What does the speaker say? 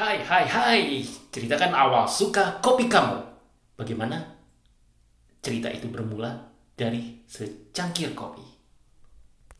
Hai, hai, hai. Ceritakan awal suka kopi kamu. Bagaimana? Cerita itu bermula dari secangkir kopi.